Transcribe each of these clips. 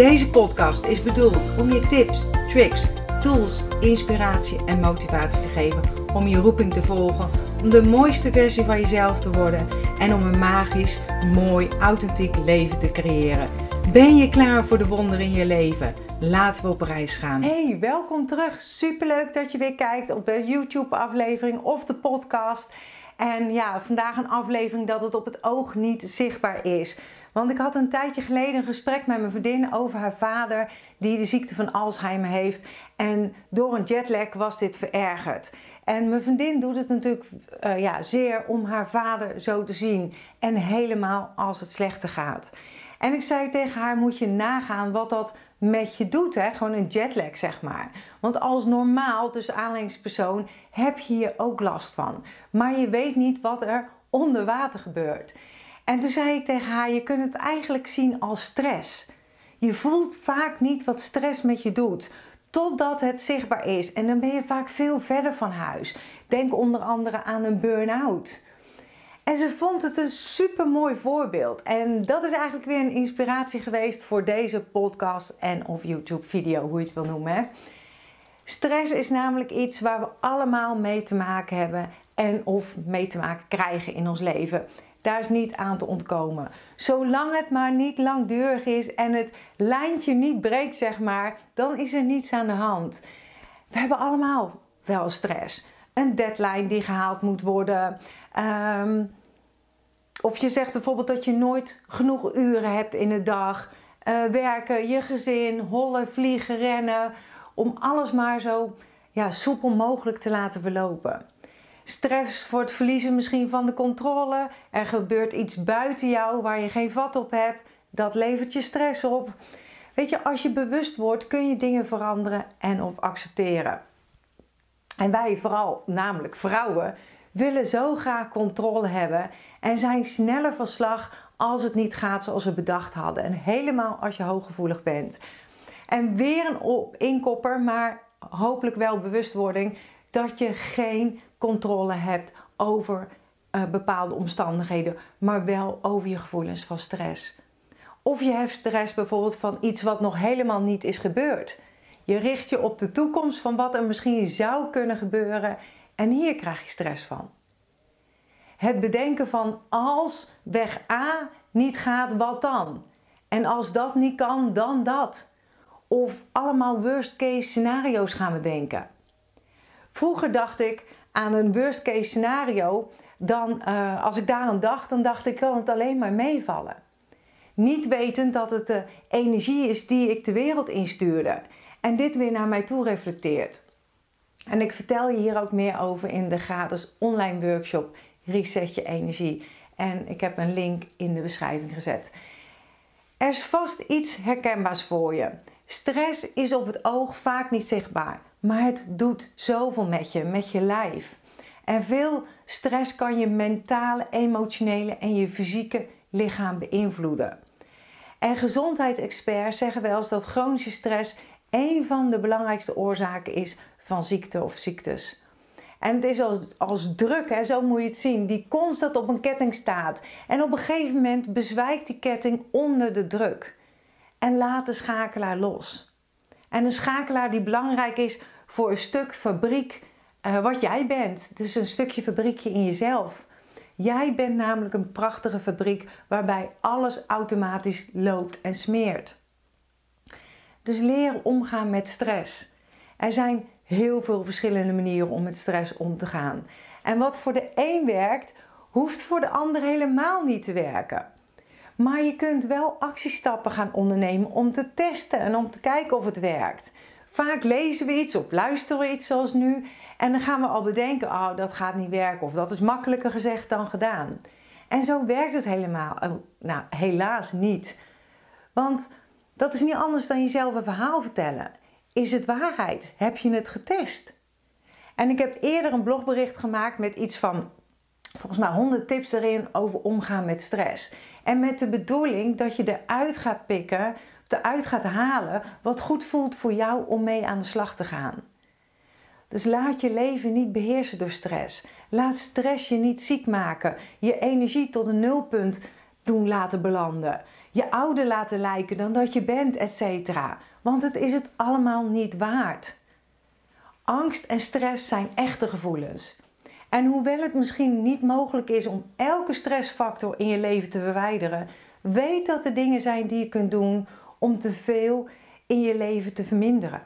Deze podcast is bedoeld om je tips, tricks, tools, inspiratie en motivatie te geven om je roeping te volgen, om de mooiste versie van jezelf te worden en om een magisch, mooi, authentiek leven te creëren. Ben je klaar voor de wonderen in je leven? Laten we op reis gaan. Hey, welkom terug. Superleuk dat je weer kijkt op de YouTube-aflevering of de podcast. En ja, vandaag een aflevering dat het op het oog niet zichtbaar is. Want ik had een tijdje geleden een gesprek met mijn vriendin over haar vader die de ziekte van Alzheimer heeft. En door een jetlag was dit verergerd. En mijn vriendin doet het natuurlijk uh, ja, zeer om haar vader zo te zien. En helemaal als het slechter gaat. En ik zei tegen haar, moet je nagaan wat dat met je doet. Hè? Gewoon een jetlag, zeg maar. Want als normaal, dus aanleidingspersoon, heb je hier ook last van. Maar je weet niet wat er onder water gebeurt. En toen zei ik tegen haar: Je kunt het eigenlijk zien als stress. Je voelt vaak niet wat stress met je doet, totdat het zichtbaar is. En dan ben je vaak veel verder van huis. Denk onder andere aan een burn-out. En ze vond het een super mooi voorbeeld. En dat is eigenlijk weer een inspiratie geweest voor deze podcast en of YouTube video, hoe je het wil noemen. Stress is namelijk iets waar we allemaal mee te maken hebben en of mee te maken krijgen in ons leven. Daar is niet aan te ontkomen. Zolang het maar niet langdurig is en het lijntje niet breekt, zeg maar, dan is er niets aan de hand. We hebben allemaal wel stress. Een deadline die gehaald moet worden. Ehm, of je zegt bijvoorbeeld dat je nooit genoeg uren hebt in de dag. Uh, werken, je gezin, hollen, vliegen, rennen. Om alles maar zo ja, soepel mogelijk te laten verlopen. Stress voor het verliezen misschien van de controle. Er gebeurt iets buiten jou waar je geen vat op hebt. Dat levert je stress op. Weet je, als je bewust wordt, kun je dingen veranderen en of accepteren. En wij vooral, namelijk vrouwen, willen zo graag controle hebben en zijn sneller van slag als het niet gaat zoals we bedacht hadden. En helemaal als je hooggevoelig bent. En weer een inkopper, maar hopelijk wel bewustwording dat je geen controle hebt over uh, bepaalde omstandigheden, maar wel over je gevoelens van stress. Of je hebt stress bijvoorbeeld van iets wat nog helemaal niet is gebeurd. Je richt je op de toekomst van wat er misschien zou kunnen gebeuren en hier krijg je stress van. Het bedenken van als weg A niet gaat, wat dan? En als dat niet kan, dan dat. Of allemaal worst case scenario's gaan we denken. Vroeger dacht ik aan een worst case scenario, dan uh, als ik daar aan dacht, dan dacht ik kan het alleen maar meevallen. Niet wetend dat het de energie is die ik de wereld instuurde en dit weer naar mij toe reflecteert. En ik vertel je hier ook meer over in de gratis online workshop Reset je energie. En ik heb een link in de beschrijving gezet. Er is vast iets herkenbaars voor je. Stress is op het oog vaak niet zichtbaar, maar het doet zoveel met je, met je lijf. En veel stress kan je mentale, emotionele en je fysieke lichaam beïnvloeden. En gezondheidsexperts zeggen wel eens dat chronische stress een van de belangrijkste oorzaken is van ziekte of ziektes. En het is als, als druk, hè, zo moet je het zien, die constant op een ketting staat. En op een gegeven moment bezwijkt die ketting onder de druk. En laat de schakelaar los. En een schakelaar die belangrijk is voor een stuk fabriek uh, wat jij bent. Dus een stukje fabriekje in jezelf. Jij bent namelijk een prachtige fabriek waarbij alles automatisch loopt en smeert. Dus leren omgaan met stress. Er zijn heel veel verschillende manieren om met stress om te gaan. En wat voor de een werkt, hoeft voor de ander helemaal niet te werken. Maar je kunt wel actiestappen gaan ondernemen om te testen en om te kijken of het werkt. Vaak lezen we iets of luisteren we iets zoals nu en dan gaan we al bedenken, oh dat gaat niet werken of dat is makkelijker gezegd dan gedaan. En zo werkt het helemaal, nou helaas niet. Want Dat is niet anders dan jezelf een verhaal vertellen. Is het waarheid? Heb je het getest? En ik heb eerder een blogbericht gemaakt met iets van volgens mij 100 tips erin over omgaan met stress. En met de bedoeling dat je eruit gaat pikken, eruit gaat halen wat goed voelt voor jou om mee aan de slag te gaan. Dus laat je leven niet beheersen door stress. Laat stress je niet ziek maken. Je energie tot een nulpunt doen laten belanden. Je ouder laten lijken dan dat je bent, etc. Want het is het allemaal niet waard. Angst en stress zijn echte gevoelens. En hoewel het misschien niet mogelijk is om elke stressfactor in je leven te verwijderen, weet dat er dingen zijn die je kunt doen om te veel in je leven te verminderen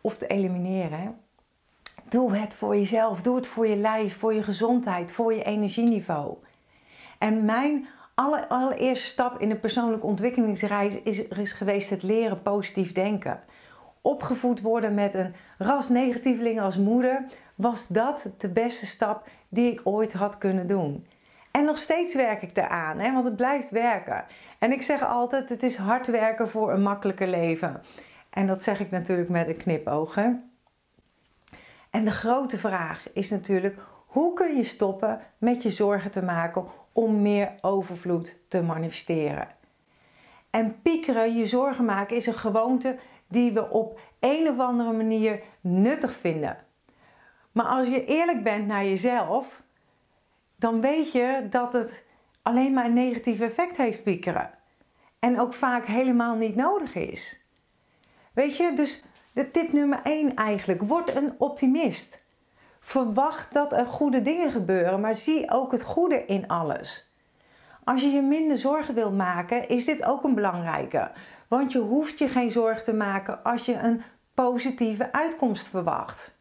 of te elimineren. Doe het voor jezelf, doe het voor je lijf, voor je gezondheid, voor je energieniveau. En mijn allereerste stap in de persoonlijke ontwikkelingsreis is, geweest het leren positief denken. Opgevoed worden met een ras negatieveling als moeder was dat de beste stap die ik ooit had kunnen doen. En nog steeds werk ik daaraan, hè, want het blijft werken. En ik zeg altijd: het is hard werken voor een makkelijker leven. En dat zeg ik natuurlijk met een knipogen. En de grote vraag is natuurlijk: hoe kun je stoppen met je zorgen te maken om meer overvloed te manifesteren? En piekeren, je zorgen maken, is een gewoonte die we op een of andere manier nuttig vinden. Maar als je eerlijk bent naar jezelf, dan weet je dat het alleen maar een negatief effect heeft piekeren. En ook vaak helemaal niet nodig is. Weet je, dus de tip nummer 1 eigenlijk, word een optimist. Verwacht dat er goede dingen gebeuren, maar zie ook het goede in alles. Als je je minder zorgen wilt maken, is dit ook een belangrijke. Want je hoeft je geen zorgen te maken als je een positieve uitkomst verwacht.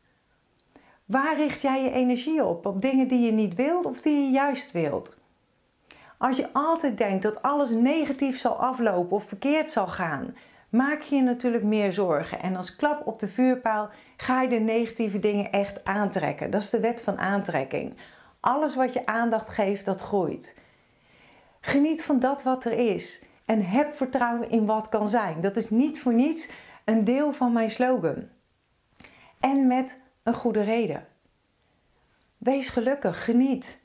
Waar richt jij je energie op? Op dingen die je niet wilt of die je juist wilt? Als je altijd denkt dat alles negatief zal aflopen of verkeerd zal gaan, maak je je natuurlijk meer zorgen. En als klap op de vuurpaal ga je de negatieve dingen echt aantrekken. Dat is de wet van aantrekking. Alles wat je aandacht geeft, dat groeit. Geniet van dat wat er is en heb vertrouwen in wat kan zijn. Dat is niet voor niets een deel van mijn slogan. En met een goede reden. Wees gelukkig, geniet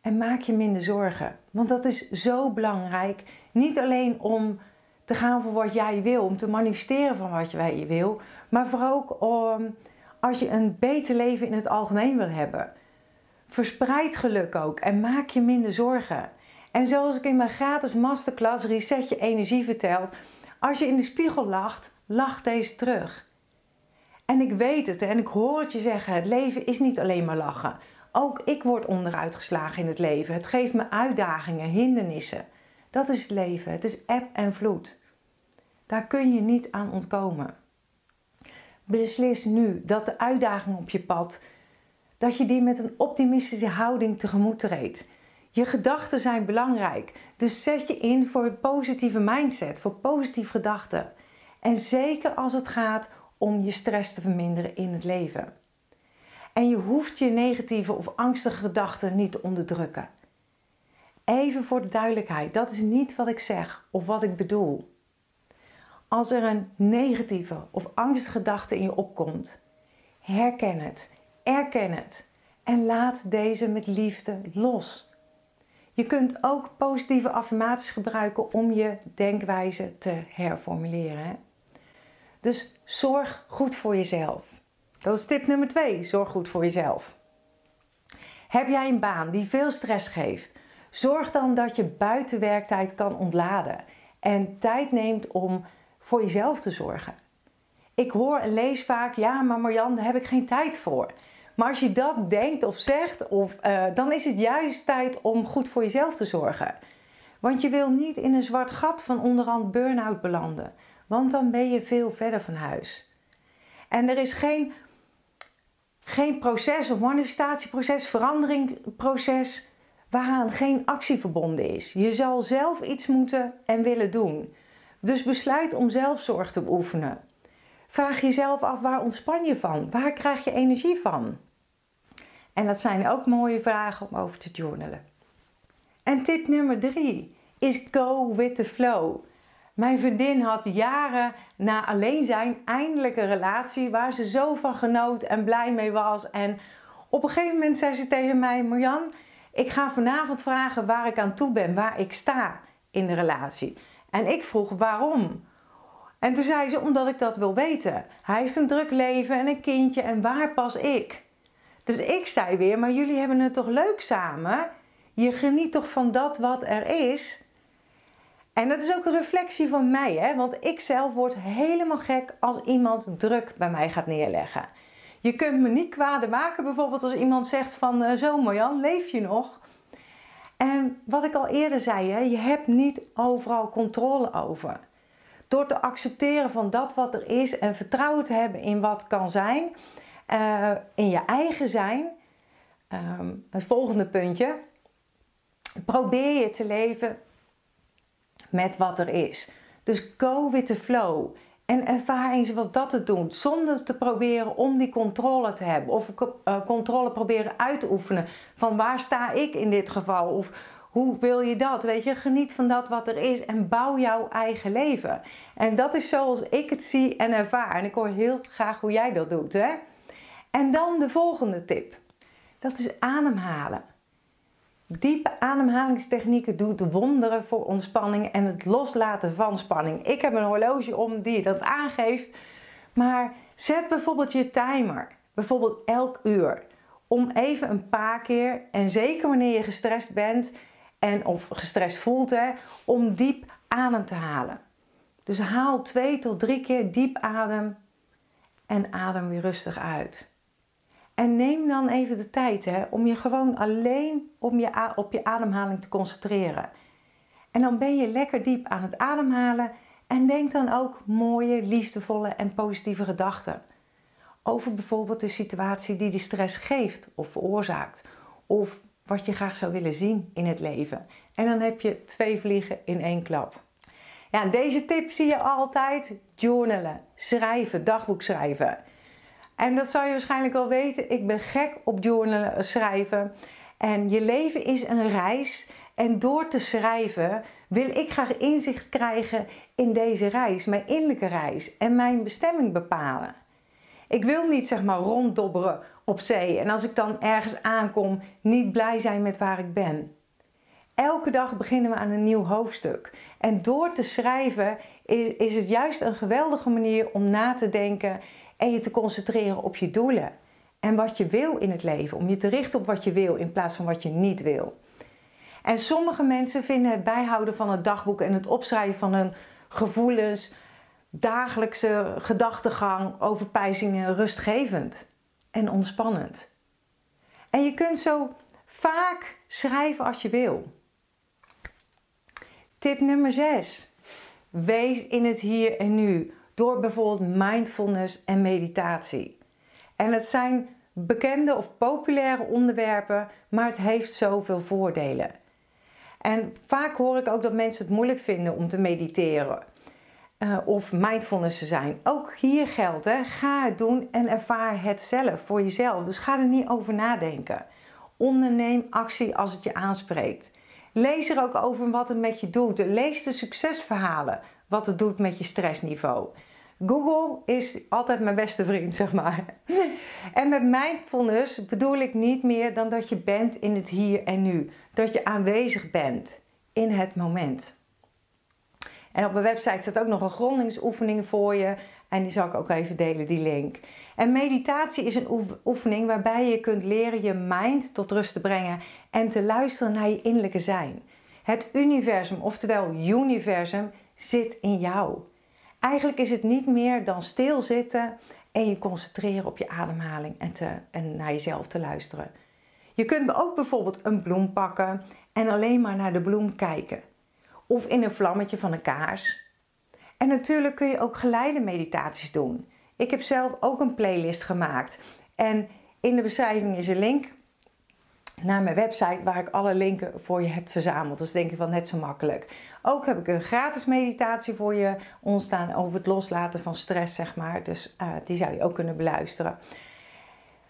en maak je minder zorgen. Want dat is zo belangrijk. Niet alleen om te gaan voor wat jij wil, om te manifesteren van wat je wil, maar vooral ook om als je een beter leven in het algemeen wil hebben. Verspreid geluk ook en maak je minder zorgen. En zoals ik in mijn gratis masterclass Reset je energie verteld, als je in de spiegel lacht, lach deze terug. En ik weet het en ik hoor het je zeggen: het leven is niet alleen maar lachen. Ook ik word onderuit geslagen in het leven. Het geeft me uitdagingen, hindernissen. Dat is het leven. Het is eb en vloed. Daar kun je niet aan ontkomen. Beslis nu dat de uitdaging op je pad, dat je die met een optimistische houding tegemoet treedt. Je gedachten zijn belangrijk, dus zet je in voor een positieve mindset, voor positieve gedachten. En zeker als het gaat om je stress te verminderen in het leven. En je hoeft je negatieve of angstige gedachten niet te onderdrukken. Even voor de duidelijkheid, dat is niet wat ik zeg of wat ik bedoel. Als er een negatieve of angstige gedachte in je opkomt, herken het, erken het en laat deze met liefde los. Je kunt ook positieve affirmaties gebruiken om je denkwijze te herformuleren. Dus zorg goed voor jezelf. Dat is tip nummer 2. Zorg goed voor jezelf. Heb jij een baan die veel stress geeft? Zorg dan dat je buiten werktijd kan ontladen en tijd neemt om voor jezelf te zorgen. Ik hoor en lees vaak: ja, maar Marjan, daar heb ik geen tijd voor. Maar als je dat denkt of zegt, of, uh, dan is het juist tijd om goed voor jezelf te zorgen. Want je wil niet in een zwart gat van onderhand burn-out belanden. Want dan ben je veel verder van huis. En er is geen, geen proces of manifestatieproces, veranderingproces waaraan geen actie verbonden is. Je zal zelf iets moeten en willen doen. Dus besluit om zelfzorg te beoefenen. Vraag jezelf af waar ontspan je van? Waar krijg je energie van? En dat zijn ook mooie vragen om over te journalen. En tip nummer drie is go with the flow. Mijn vriendin had jaren na alleen zijn eindelijk een relatie waar ze zo van genoot en blij mee was. En op een gegeven moment zei ze tegen mij: Marjan, ik ga vanavond vragen waar ik aan toe ben, waar ik sta in de relatie. En ik vroeg waarom. En toen zei ze: Omdat ik dat wil weten. Hij heeft een druk leven en een kindje en waar pas ik? Dus ik zei weer: Maar jullie hebben het toch leuk samen? Je geniet toch van dat wat er is? En dat is ook een reflectie van mij, hè? want ik zelf word helemaal gek als iemand druk bij mij gaat neerleggen. Je kunt me niet kwaad maken, bijvoorbeeld als iemand zegt van uh, zo Marjan, leef je nog? En wat ik al eerder zei, hè, je hebt niet overal controle over. Door te accepteren van dat wat er is en vertrouwen te hebben in wat kan zijn, uh, in je eigen zijn. Um, het volgende puntje. Probeer je te leven met wat er is. Dus go with the flow. En ervaar eens wat dat te doen. Zonder te proberen om die controle te hebben. Of uh, controle proberen uit te oefenen. Van waar sta ik in dit geval? Of hoe wil je dat? Weet je, geniet van dat wat er is. En bouw jouw eigen leven. En dat is zoals ik het zie en ervaar. En ik hoor heel graag hoe jij dat doet. Hè? En dan de volgende tip. Dat is ademhalen. Diepe ademhalingstechnieken doen wonderen voor ontspanning en het loslaten van spanning. Ik heb een horloge om die dat aangeeft. Maar zet bijvoorbeeld je timer, bijvoorbeeld elk uur, om even een paar keer, en zeker wanneer je gestrest bent en of gestrest voelt, hè, om diep adem te halen. Dus haal twee tot drie keer diep adem en adem weer rustig uit. En neem dan even de tijd hè, om je gewoon alleen om je, op je ademhaling te concentreren. En dan ben je lekker diep aan het ademhalen en denk dan ook mooie, liefdevolle en positieve gedachten. Over bijvoorbeeld de situatie die die stress geeft of veroorzaakt. Of wat je graag zou willen zien in het leven. En dan heb je twee vliegen in één klap. Ja, deze tip zie je altijd. Journalen, schrijven, dagboek schrijven. En dat zou je waarschijnlijk wel weten. Ik ben gek op journalen, schrijven. En je leven is een reis. En door te schrijven wil ik graag inzicht krijgen in deze reis, mijn innerlijke reis en mijn bestemming bepalen. Ik wil niet zeg maar ronddobberen op zee en als ik dan ergens aankom, niet blij zijn met waar ik ben. Elke dag beginnen we aan een nieuw hoofdstuk. En door te schrijven is, is het juist een geweldige manier om na te denken en je te concentreren op je doelen en wat je wil in het leven. Om je te richten op wat je wil in plaats van wat je niet wil. En sommige mensen vinden het bijhouden van het dagboek en het opschrijven van hun gevoelens, dagelijkse gedachtegang, overpijzingen rustgevend en ontspannend. En je kunt zo vaak schrijven als je wil. Tip nummer 6. Wees in het hier en nu door bijvoorbeeld mindfulness en meditatie. En het zijn bekende of populaire onderwerpen, maar het heeft zoveel voordelen. En vaak hoor ik ook dat mensen het moeilijk vinden om te mediteren uh, of mindfulness te zijn. Ook hier geldt, hè, ga het doen en ervaar het zelf voor jezelf. Dus ga er niet over nadenken. Onderneem actie als het je aanspreekt. Lees er ook over wat het met je doet. Lees de succesverhalen, wat het doet met je stressniveau. Google is altijd mijn beste vriend, zeg maar. En met mindfulness bedoel ik niet meer dan dat je bent in het hier en nu. Dat je aanwezig bent in het moment. En op mijn website staat ook nog een grondingsoefening voor je. En die zal ik ook even delen, die link. En meditatie is een oefening waarbij je kunt leren je mind tot rust te brengen en te luisteren naar je innerlijke zijn. Het universum, oftewel universum, zit in jou. Eigenlijk is het niet meer dan stilzitten en je concentreren op je ademhaling en, te, en naar jezelf te luisteren. Je kunt ook bijvoorbeeld een bloem pakken en alleen maar naar de bloem kijken. Of in een vlammetje van een kaars. En natuurlijk kun je ook geleide meditaties doen. Ik heb zelf ook een playlist gemaakt. En in de beschrijving is een link naar mijn website waar ik alle linken voor je heb verzameld. Dus denk je van net zo makkelijk. Ook heb ik een gratis meditatie voor je ontstaan over het loslaten van stress, zeg maar. Dus uh, die zou je ook kunnen beluisteren.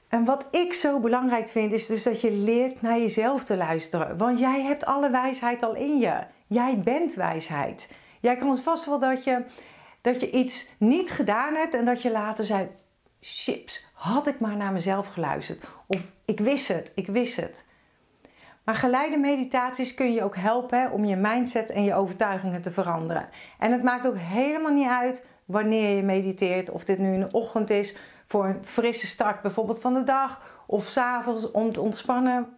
En wat ik zo belangrijk vind, is dus dat je leert naar jezelf te luisteren. Want jij hebt alle wijsheid al in je. Jij bent wijsheid. Jij kan vast wel dat je, dat je iets niet gedaan hebt en dat je later zei: chips, had ik maar naar mezelf geluisterd. Of ik wist het, ik wist het. Maar geleide meditaties kun je ook helpen om je mindset en je overtuigingen te veranderen. En het maakt ook helemaal niet uit wanneer je mediteert. Of dit nu in de ochtend is voor een frisse start bijvoorbeeld van de dag. Of s'avonds om te ontspannen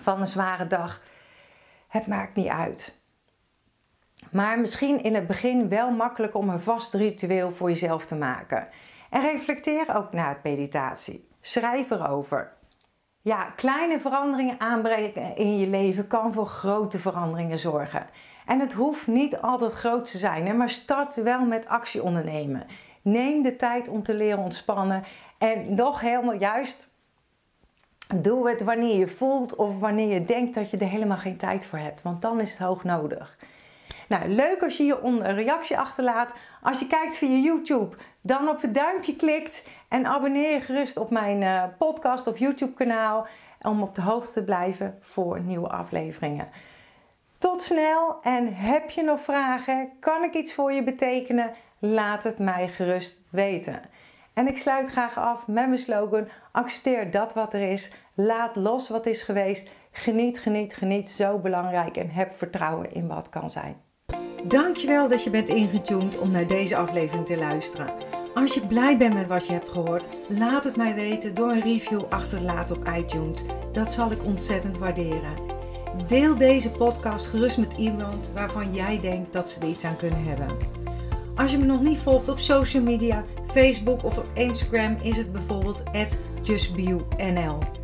van een zware dag. Het maakt niet uit. Maar misschien in het begin wel makkelijk om een vast ritueel voor jezelf te maken. En reflecteer ook na het meditatie. Schrijf erover. Ja, kleine veranderingen aanbrengen in je leven kan voor grote veranderingen zorgen. En het hoeft niet altijd groot te zijn, maar start wel met actie ondernemen. Neem de tijd om te leren ontspannen. En nog helemaal juist, doe het wanneer je voelt of wanneer je denkt dat je er helemaal geen tijd voor hebt. Want dan is het hoog nodig. Nou, leuk als je hieronder een reactie achterlaat. Als je kijkt via YouTube, dan op het duimpje klikt en abonneer je gerust op mijn uh, podcast of YouTube kanaal om op de hoogte te blijven voor nieuwe afleveringen. Tot snel en heb je nog vragen? Kan ik iets voor je betekenen? Laat het mij gerust weten. En ik sluit graag af met mijn slogan: accepteer dat wat er is, laat los wat is geweest, geniet, geniet, geniet, zo belangrijk en heb vertrouwen in wat kan zijn. Dankjewel dat je bent ingetuned om naar deze aflevering te luisteren. Als je blij bent met wat je hebt gehoord, laat het mij weten door een review achter te laten op iTunes. Dat zal ik ontzettend waarderen. Deel deze podcast gerust met iemand waarvan jij denkt dat ze er iets aan kunnen hebben. Als je me nog niet volgt op social media, Facebook of op Instagram is het bijvoorbeeld justbeyou.nl.